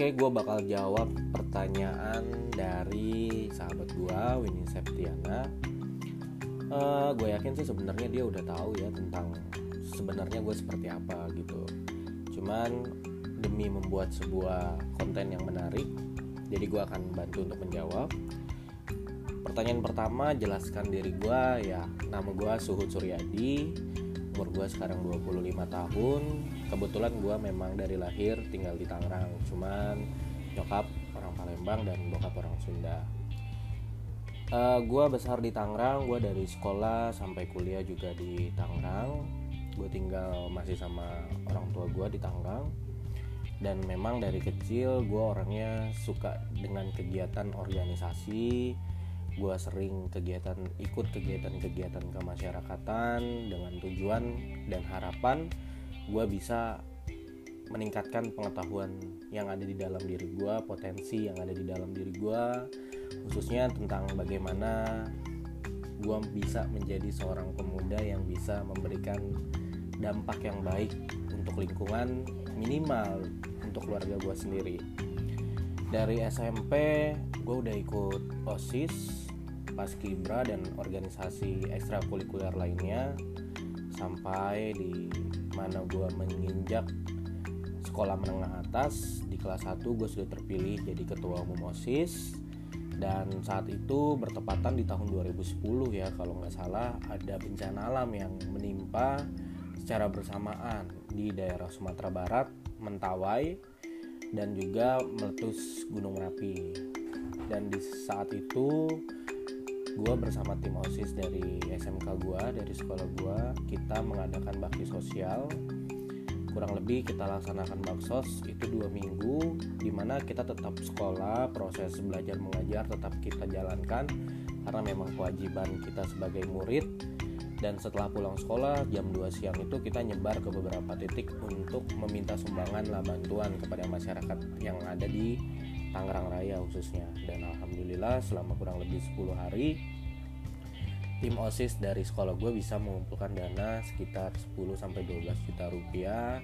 Oke, gue bakal jawab pertanyaan dari sahabat gue, Winnie Septiana. Uh, gue yakin sih sebenarnya dia udah tahu ya tentang sebenarnya gue seperti apa gitu. Cuman demi membuat sebuah konten yang menarik, jadi gue akan bantu untuk menjawab. Pertanyaan pertama, jelaskan diri gue ya. Nama gue Suhud Suryadi, umur gue sekarang 25 tahun kebetulan gue memang dari lahir tinggal di Tangerang cuman nyokap orang Palembang dan bokap orang Sunda. Uh, eh, gue besar di Tangerang gue dari sekolah sampai kuliah juga di Tangerang. Gue tinggal masih sama orang tua gue di Tangerang. Dan memang dari kecil gue orangnya suka dengan kegiatan organisasi. Gue sering kegiatan ikut kegiatan-kegiatan kemasyarakatan dengan tujuan dan harapan gue bisa meningkatkan pengetahuan yang ada di dalam diri gue, potensi yang ada di dalam diri gue, khususnya tentang bagaimana gue bisa menjadi seorang pemuda yang bisa memberikan dampak yang baik untuk lingkungan minimal untuk keluarga gue sendiri. Dari SMP gue udah ikut OSIS, Paskibra dan organisasi ekstrakurikuler lainnya sampai di mana gue menginjak sekolah menengah atas di kelas 1 gue sudah terpilih jadi ketua umum OSIS. Dan saat itu bertepatan di tahun 2010 ya kalau nggak salah ada bencana alam yang menimpa secara bersamaan di daerah Sumatera Barat, Mentawai dan juga meletus Gunung Merapi. Dan di saat itu gue bersama tim osis dari SMK gue dari sekolah gue kita mengadakan bakti sosial. Kurang lebih kita laksanakan baksos itu dua minggu di mana kita tetap sekolah proses belajar mengajar tetap kita jalankan karena memang kewajiban kita sebagai murid. Dan setelah pulang sekolah jam 2 siang itu kita nyebar ke beberapa titik untuk meminta sumbangan lah bantuan kepada masyarakat yang ada di Tangerang Raya khususnya. Dan alhamdulillah selama kurang lebih 10 hari tim OSIS dari sekolah gue bisa mengumpulkan dana sekitar 10 sampai 12 juta rupiah.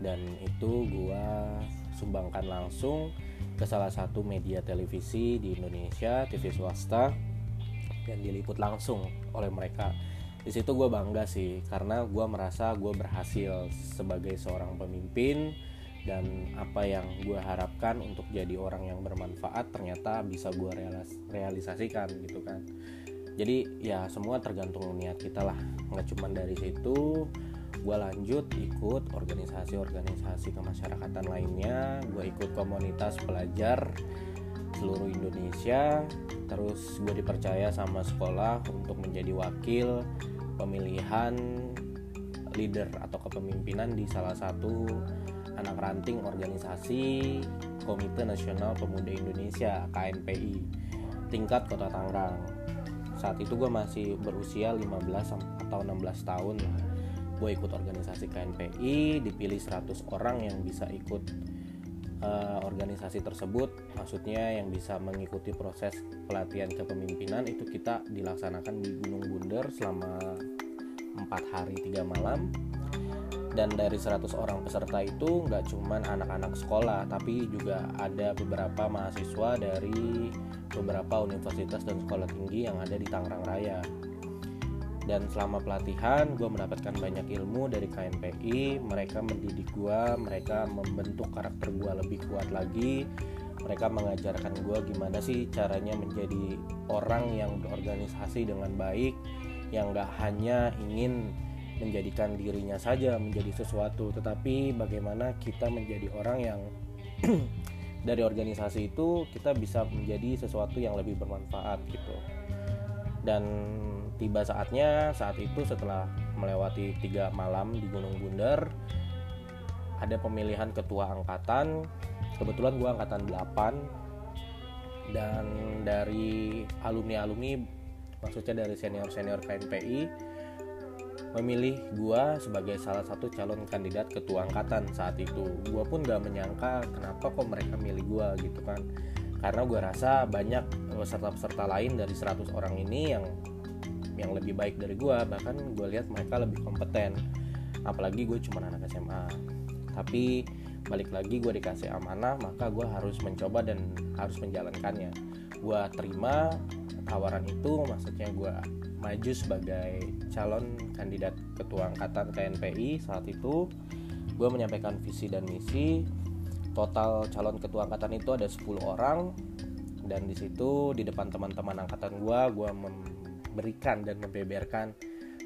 Dan itu gue sumbangkan langsung ke salah satu media televisi di Indonesia TV swasta dan diliput langsung oleh mereka. Di situ gue bangga sih karena gue merasa gue berhasil sebagai seorang pemimpin dan apa yang gue harapkan untuk jadi orang yang bermanfaat ternyata bisa gue realis realisasikan gitu kan. Jadi ya semua tergantung niat kita lah. Nggak cuma dari situ gue lanjut ikut organisasi-organisasi kemasyarakatan lainnya gue ikut komunitas pelajar seluruh Indonesia terus gue dipercaya sama sekolah untuk menjadi wakil pemilihan leader atau kepemimpinan di salah satu anak ranting organisasi Komite Nasional Pemuda Indonesia KNPI tingkat Kota Tangerang. Saat itu gue masih berusia 15 atau 16 tahun lah. Gue ikut organisasi KNPI dipilih 100 orang yang bisa ikut uh, organisasi tersebut. Maksudnya yang bisa mengikuti proses pelatihan kepemimpinan itu kita dilaksanakan di Gunung Bunder selama empat hari tiga malam dan dari 100 orang peserta itu nggak cuman anak-anak sekolah tapi juga ada beberapa mahasiswa dari beberapa universitas dan sekolah tinggi yang ada di Tangerang Raya. Dan selama pelatihan gue mendapatkan banyak ilmu dari KNPI mereka mendidik gue mereka membentuk karakter gue lebih kuat lagi mereka mengajarkan gue gimana sih caranya menjadi orang yang berorganisasi dengan baik yang gak hanya ingin menjadikan dirinya saja menjadi sesuatu. Tetapi bagaimana kita menjadi orang yang dari organisasi itu kita bisa menjadi sesuatu yang lebih bermanfaat gitu. Dan tiba saatnya saat itu setelah melewati tiga malam di Gunung Bundar ada pemilihan ketua angkatan. Kebetulan gue angkatan 8 dan dari alumni-alumni maksudnya dari senior-senior KNPI memilih gua sebagai salah satu calon kandidat ketua angkatan saat itu. Gua pun gak menyangka kenapa kok mereka milih gua gitu kan. Karena gua rasa banyak peserta-peserta lain dari 100 orang ini yang yang lebih baik dari gua. Bahkan gue lihat mereka lebih kompeten. Apalagi gue cuma anak SMA tapi balik lagi gue dikasih amanah maka gue harus mencoba dan harus menjalankannya. Gue terima tawaran itu maksudnya gue maju sebagai calon kandidat ketua angkatan KNPI saat itu. Gue menyampaikan visi dan misi. Total calon ketua angkatan itu ada 10 orang. Dan di situ di depan teman-teman angkatan gue gue memberikan dan membeberkan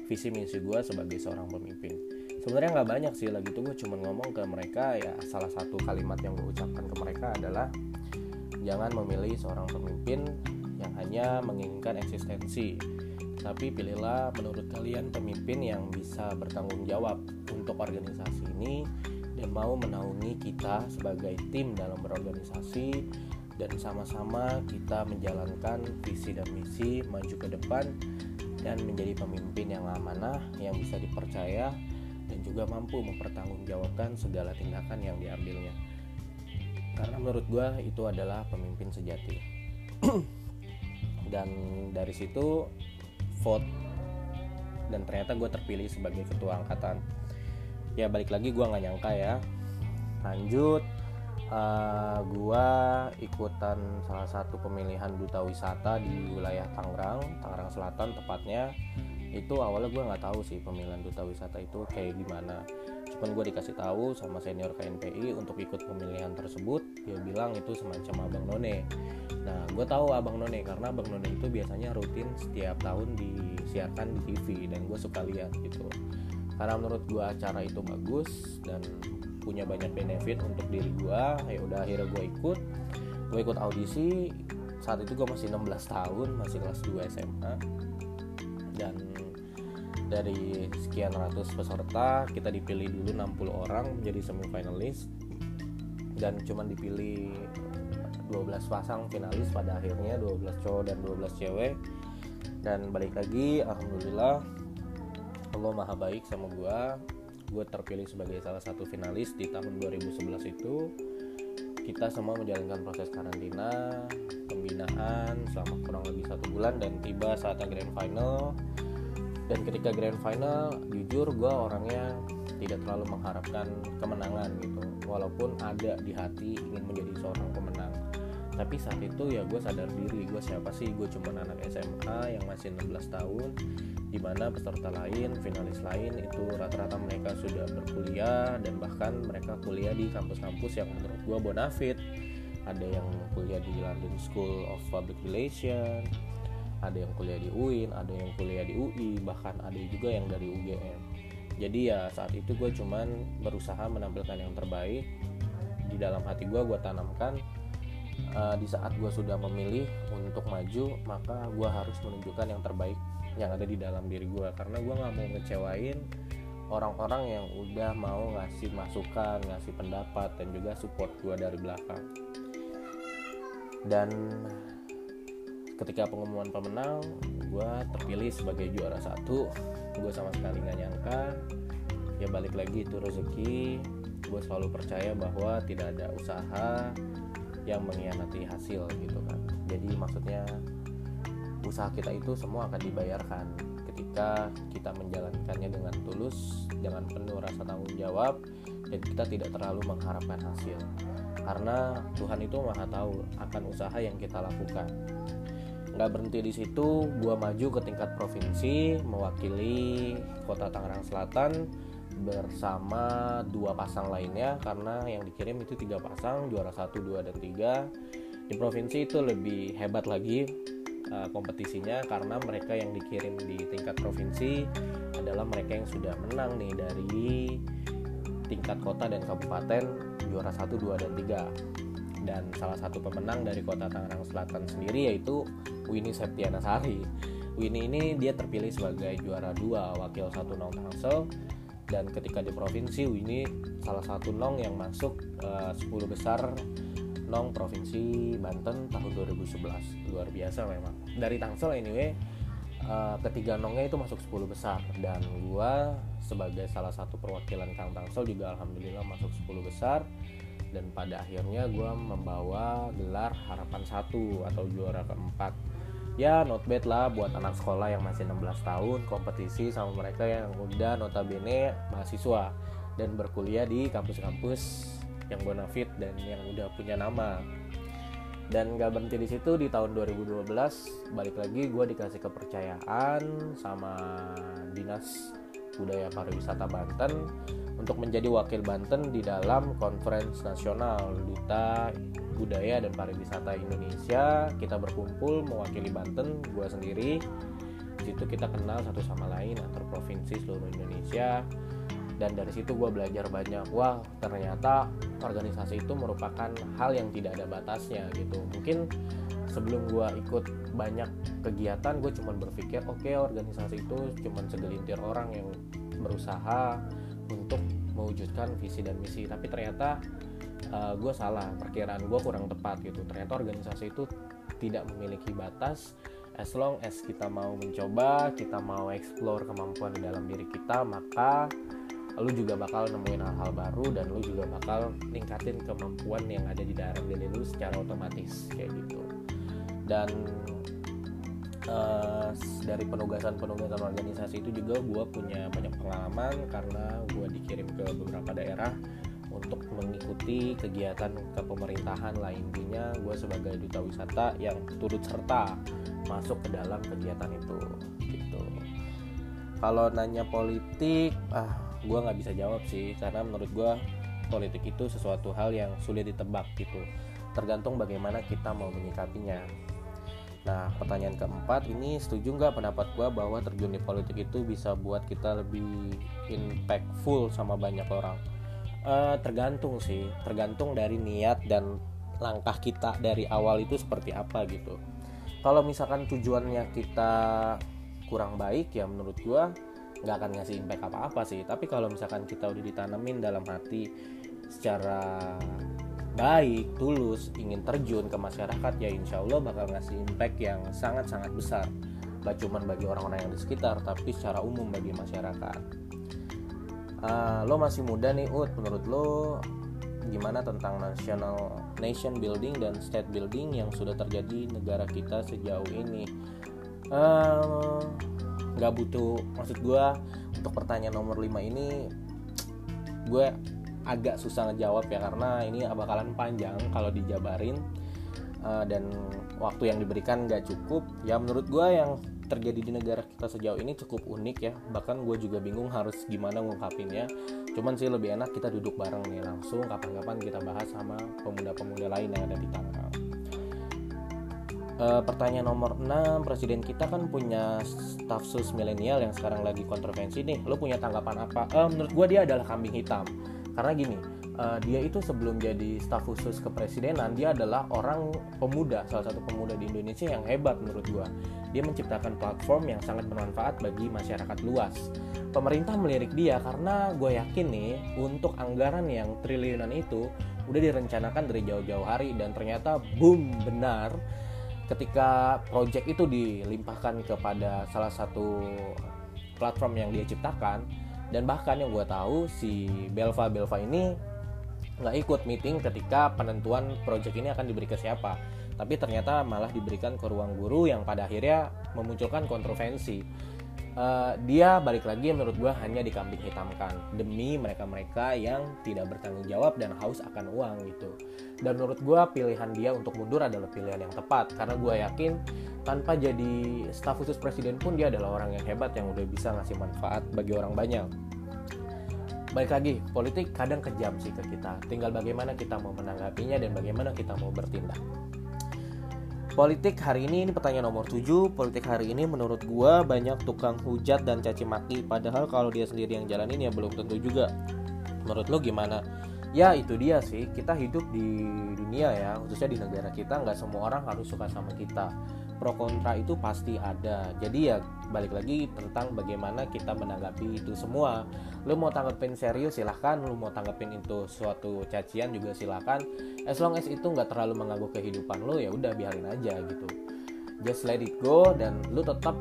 visi misi gue sebagai seorang pemimpin. Sebenarnya nggak banyak sih lagi tuh gue cuma ngomong ke mereka. Ya salah satu kalimat yang gue ucapkan ke mereka adalah jangan memilih seorang pemimpin yang hanya menginginkan eksistensi. Tapi pilihlah menurut kalian pemimpin yang bisa bertanggung jawab untuk organisasi ini dan mau menaungi kita sebagai tim dalam berorganisasi dan sama-sama kita menjalankan visi dan misi maju ke depan dan menjadi pemimpin yang amanah yang bisa dipercaya dan juga mampu mempertanggungjawabkan segala tindakan yang diambilnya. Karena menurut gue itu adalah pemimpin sejati dan dari situ vote. Dan ternyata gue terpilih sebagai ketua angkatan. Ya balik lagi gue nggak nyangka ya. Lanjut uh, gue ikutan salah satu pemilihan duta wisata di wilayah Tangerang Tangerang Selatan tepatnya. Itu awalnya gue nggak tahu sih pemilihan duta wisata itu kayak gimana cuman gue dikasih tahu sama senior KNPI untuk ikut pemilihan tersebut dia bilang itu semacam abang none. Nah gue tahu abang none karena abang none itu biasanya rutin setiap tahun disiarkan di TV dan gue suka lihat gitu. Karena menurut gue acara itu bagus dan punya banyak benefit untuk diri gue ya udah akhirnya gue ikut. Gue ikut audisi saat itu gue masih 16 tahun masih kelas 2 SMA dan dari sekian ratus peserta kita dipilih dulu 60 orang menjadi semifinalis. Dan cuman dipilih 12 pasang finalis pada akhirnya 12 cowok dan 12 cewek. Dan balik lagi alhamdulillah Allah maha baik sama gue gue terpilih sebagai salah satu finalis di tahun 2011 itu. Kita semua menjalankan proses karantina pembinaan selama kurang lebih satu bulan dan tiba saatnya grand final dan ketika grand final jujur gue orangnya tidak terlalu mengharapkan kemenangan gitu. Walaupun ada di hati ingin menjadi seorang pemenang. Tapi saat itu ya gue sadar diri gue siapa sih? Gue cuma anak SMA yang masih 16 tahun di mana peserta lain finalis lain itu rata-rata mereka sudah berkuliah dan bahkan mereka kuliah di kampus-kampus yang menurut gue bonafit. Ada yang kuliah di London School of Public Relations ada yang kuliah di UIN ada yang kuliah di UI bahkan ada juga yang dari UGM jadi ya saat itu gue cuman berusaha menampilkan yang terbaik. Di dalam hati gue gue tanamkan uh, di saat gue sudah memilih untuk maju maka gue harus menunjukkan yang terbaik yang ada di dalam diri gue karena gue nggak mau ngecewain orang-orang yang udah mau ngasih masukan ngasih pendapat dan juga support gue dari belakang. Dan ketika pengumuman pemenang gue terpilih sebagai juara satu. Gue sama sekali nggak nyangka. Ya balik lagi itu rezeki. Gue selalu percaya bahwa tidak ada usaha yang mengkhianati hasil gitu kan. Jadi maksudnya usaha kita itu semua akan dibayarkan. Ketika kita menjalankannya dengan tulus dengan penuh rasa tanggung jawab dan kita tidak terlalu mengharapkan hasil. Karena Tuhan itu maha tahu akan usaha yang kita lakukan nggak berhenti di situ. Gue maju ke tingkat provinsi mewakili kota Tangerang Selatan bersama dua pasang lainnya karena yang dikirim itu tiga pasang juara satu dua dan tiga. Di provinsi itu lebih hebat lagi uh, kompetisinya karena mereka yang dikirim di tingkat provinsi adalah mereka yang sudah menang nih dari tingkat kota dan kabupaten juara satu dua dan tiga dan salah satu pemenang dari kota Tangerang Selatan sendiri yaitu Winnie Septiana Sari. Winnie ini dia terpilih sebagai juara dua wakil satu nong Tangsel. Dan ketika di provinsi Winnie salah satu nong yang masuk uh, eh, 10 besar nong provinsi Banten tahun 2011 luar biasa memang. Dari Tangsel anyway uh, ketiga nongnya itu masuk 10 besar. Dan gua sebagai salah satu perwakilan Kang Tangsel juga alhamdulillah masuk 10 besar dan pada akhirnya gue membawa gelar harapan satu atau juara keempat. Ya not bad lah buat anak sekolah yang masih 16 tahun kompetisi sama mereka yang udah notabene mahasiswa dan berkuliah di kampus-kampus yang bonafit dan yang udah punya nama. Dan gak berhenti di situ di tahun 2012 balik lagi gue dikasih kepercayaan sama dinas budaya pariwisata Banten untuk menjadi wakil Banten di dalam konferensi nasional duta budaya dan pariwisata Indonesia. Kita berkumpul mewakili Banten gue sendiri. Di situ kita kenal satu sama lain antar provinsi seluruh Indonesia. Dan dari situ gue belajar banyak. Wah ternyata organisasi itu merupakan hal yang tidak ada batasnya gitu. Mungkin sebelum gue ikut banyak kegiatan gue cuma berpikir oke okay, organisasi itu cuma segelintir orang yang berusaha untuk mewujudkan visi dan misi. Tapi ternyata uh, eh, gue salah perkiraan gue kurang tepat gitu. Ternyata organisasi itu tidak memiliki batas. As long as kita mau mencoba kita mau explore kemampuan di dalam diri kita maka lu juga bakal nemuin hal-hal baru dan lu juga bakal ningkatin kemampuan yang ada di dalam diri lu secara otomatis kayak gitu dan uh, dari penugasan-penugasan organisasi itu juga gue punya banyak pengalaman karena gue dikirim ke beberapa daerah untuk mengikuti kegiatan kepemerintahan lah. Intinya gue sebagai duta wisata yang turut serta masuk ke dalam kegiatan itu gitu. Kalau nanya politik ah gue nggak bisa jawab sih karena menurut gue politik itu sesuatu hal yang sulit ditebak gitu. Tergantung bagaimana kita mau menyikapinya nah pertanyaan keempat ini setuju nggak pendapat gue bahwa terjun di politik itu bisa buat kita lebih impactful sama banyak orang? Uh, tergantung sih tergantung dari niat dan langkah kita dari awal itu seperti apa gitu. Kalau misalkan tujuannya kita kurang baik ya menurut gue nggak akan ngasih impact apa-apa sih. Tapi kalau misalkan kita udah ditanemin dalam hati secara baik, tulus, ingin terjun ke masyarakat ya insya Allah bakal ngasih impact yang sangat-sangat besar. Gak cuma bagi orang-orang yang di sekitar tapi secara umum bagi masyarakat. Uh, Lo masih muda nih Ut, menurut lo gimana tentang national nation building dan state building yang sudah terjadi negara kita sejauh ini? Uh, nggak butuh maksud gue untuk pertanyaan nomor 5 ini gue agak susah ngejawab ya karena ini bakalan panjang kalau dijabarin. Uh, dan waktu yang diberikan nggak cukup. Ya menurut gue yang terjadi di negara kita sejauh ini cukup unik ya. Bahkan gue juga bingung harus gimana ngungkapinnya. Cuman sih lebih enak kita duduk bareng nih langsung kapan-kapan kita bahas sama pemuda-pemuda lain yang ada di Tangerang. Uh, pertanyaan nomor 6 presiden kita kan punya staff sus milenial yang sekarang lagi kontroversi nih. Lo punya tanggapan apa? Uh, menurut gue dia adalah kambing hitam karena gini uh, dia itu sebelum jadi staf khusus kepresidenan dia adalah orang pemuda salah satu pemuda di Indonesia yang hebat menurut gue dia menciptakan platform yang sangat bermanfaat bagi masyarakat luas. Pemerintah melirik dia karena gue yakin nih untuk anggaran yang triliunan itu udah direncanakan dari jauh-jauh hari dan ternyata boom benar. Ketika project itu dilimpahkan kepada salah satu platform yang dia ciptakan dan bahkan yang gue tahu si Belva Belva ini nggak ikut meeting ketika penentuan project ini akan diberi ke siapa. Tapi ternyata malah diberikan ke ruang guru yang pada akhirnya memunculkan kontroversi uh, dia balik lagi menurut gue hanya dikambing hitamkan demi mereka-mereka yang tidak bertanggung jawab dan haus akan uang gitu. Dan menurut gue pilihan dia untuk mundur adalah pilihan yang tepat karena gue yakin tanpa jadi staf khusus presiden pun dia adalah orang yang hebat yang udah bisa ngasih manfaat bagi orang banyak. Balik lagi politik kadang kejam sih ke kita. Tinggal bagaimana kita mau menanggapinya dan bagaimana kita mau bertindak Politik hari ini, ini pertanyaan nomor 7 Politik hari ini menurut gua banyak tukang hujat dan caci maki. Padahal kalau dia sendiri yang jalanin ya belum tentu juga. Menurut lo gimana? Ya itu dia sih, kita hidup di dunia ya Khususnya di negara kita. Nggak semua orang harus suka sama kita pro kontra itu pasti ada. Jadi ya balik lagi tentang bagaimana kita menanggapi itu semua. Lu mau tanggapin serius silahkan. Lu mau tanggapin itu suatu cacian juga silahkan. As long as itu nggak terlalu mengganggu kehidupan lu ya udah biarin aja gitu. Just let it go dan lu tetap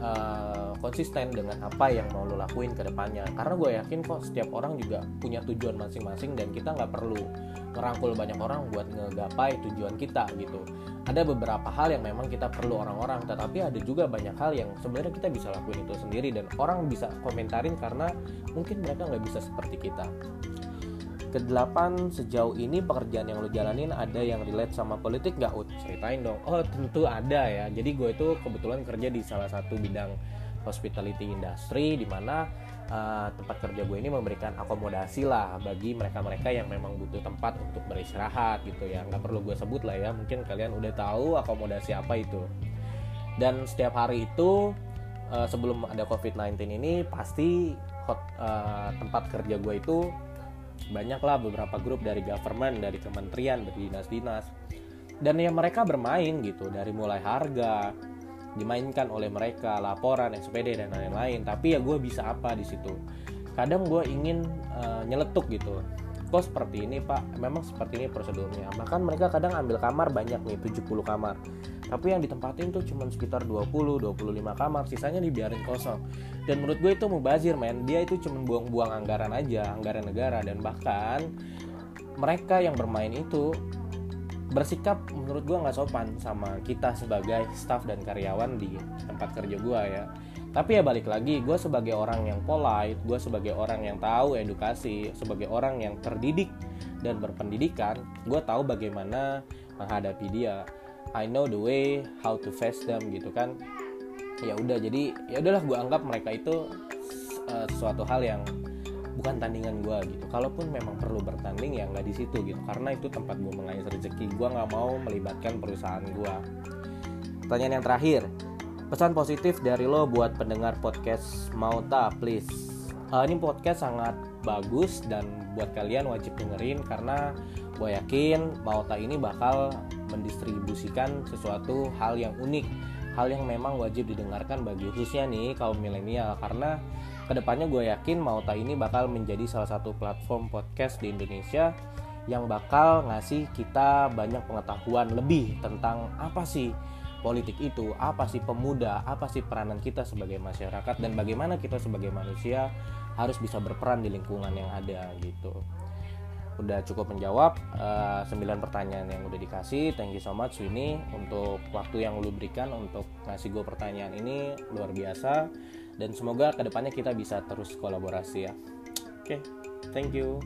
uh, konsisten dengan apa yang mau lo lakuin ke depannya. Karena gue yakin kok setiap orang juga punya tujuan masing-masing dan kita nggak perlu ngerangkul banyak orang buat ngegapai tujuan kita gitu. Ada beberapa hal yang memang kita perlu orang-orang tetapi ada juga banyak hal yang sebenarnya kita bisa lakuin itu sendiri dan orang bisa komentarin karena mungkin mereka nggak bisa seperti kita Kedelapan, sejauh ini pekerjaan yang lu jalanin ada yang relate sama politik gak Ut? Ceritain dong. Oh tentu ada ya. Jadi gue itu kebetulan kerja di salah satu bidang hospitality industry di mana uh, tempat kerja gue ini memberikan akomodasi lah bagi mereka-mereka yang memang butuh tempat untuk beristirahat gitu ya. Nggak perlu gue sebut lah ya. Mungkin kalian udah tahu akomodasi apa itu. Dan setiap hari itu uh, sebelum ada COVID-19 ini pasti uh, tempat kerja gue itu banyaklah beberapa grup dari government dari kementerian dari dinas-dinas. Dan ya mereka bermain gitu dari mulai harga dimainkan oleh mereka laporan SPD dan lain-lain. Tapi ya gue bisa apa di situ? Kadang gue ingin uh, nyeletuk gitu. Kok seperti ini pak? Memang seperti ini prosedurnya. Bahkan mereka kadang ambil kamar banyak nih 70 kamar tapi yang ditempatin tuh cuma sekitar 20-25 kamar sisanya dibiarin kosong. Dan menurut gue itu mubazir men. Dia itu cuma buang-buang anggaran aja anggaran negara. Dan bahkan mereka yang bermain itu bersikap menurut gue nggak sopan sama kita sebagai staff dan karyawan di tempat kerja gue ya. Tapi ya balik lagi gue sebagai orang yang polite gue sebagai orang yang tahu edukasi sebagai orang yang terdidik dan berpendidikan gue tahu bagaimana menghadapi dia I know the way how to face them gitu kan. Ya udah jadi ya udahlah gue anggap mereka itu uh, sesuatu hal yang bukan tandingan gue gitu. Kalaupun memang perlu bertanding ya nggak di situ gitu. Karena itu tempat gue mengais rezeki. Gue nggak mau melibatkan perusahaan gue pertanyaan yang terakhir. Pesan positif dari lo buat pendengar podcast Mauta, please. Uh, ini podcast sangat bagus dan buat kalian wajib dengerin karena gue yakin Mauta ini bakal mendistribusikan sesuatu hal yang unik, hal yang memang wajib didengarkan bagi khususnya nih kaum milenial. Karena ke depannya gue yakin Mauta ini bakal menjadi salah satu platform podcast di Indonesia yang bakal ngasih kita banyak pengetahuan lebih tentang apa sih politik itu apa sih pemuda apa sih peranan kita sebagai masyarakat dan bagaimana kita sebagai manusia harus bisa berperan di lingkungan yang ada gitu udah cukup menjawab uh, eh, 9 pertanyaan yang udah dikasih. Thank you so much ini untuk waktu yang lu berikan untuk ngasih gue pertanyaan ini. Luar biasa. Dan semoga ke depannya kita bisa terus kolaborasi ya. Oke okay, thank you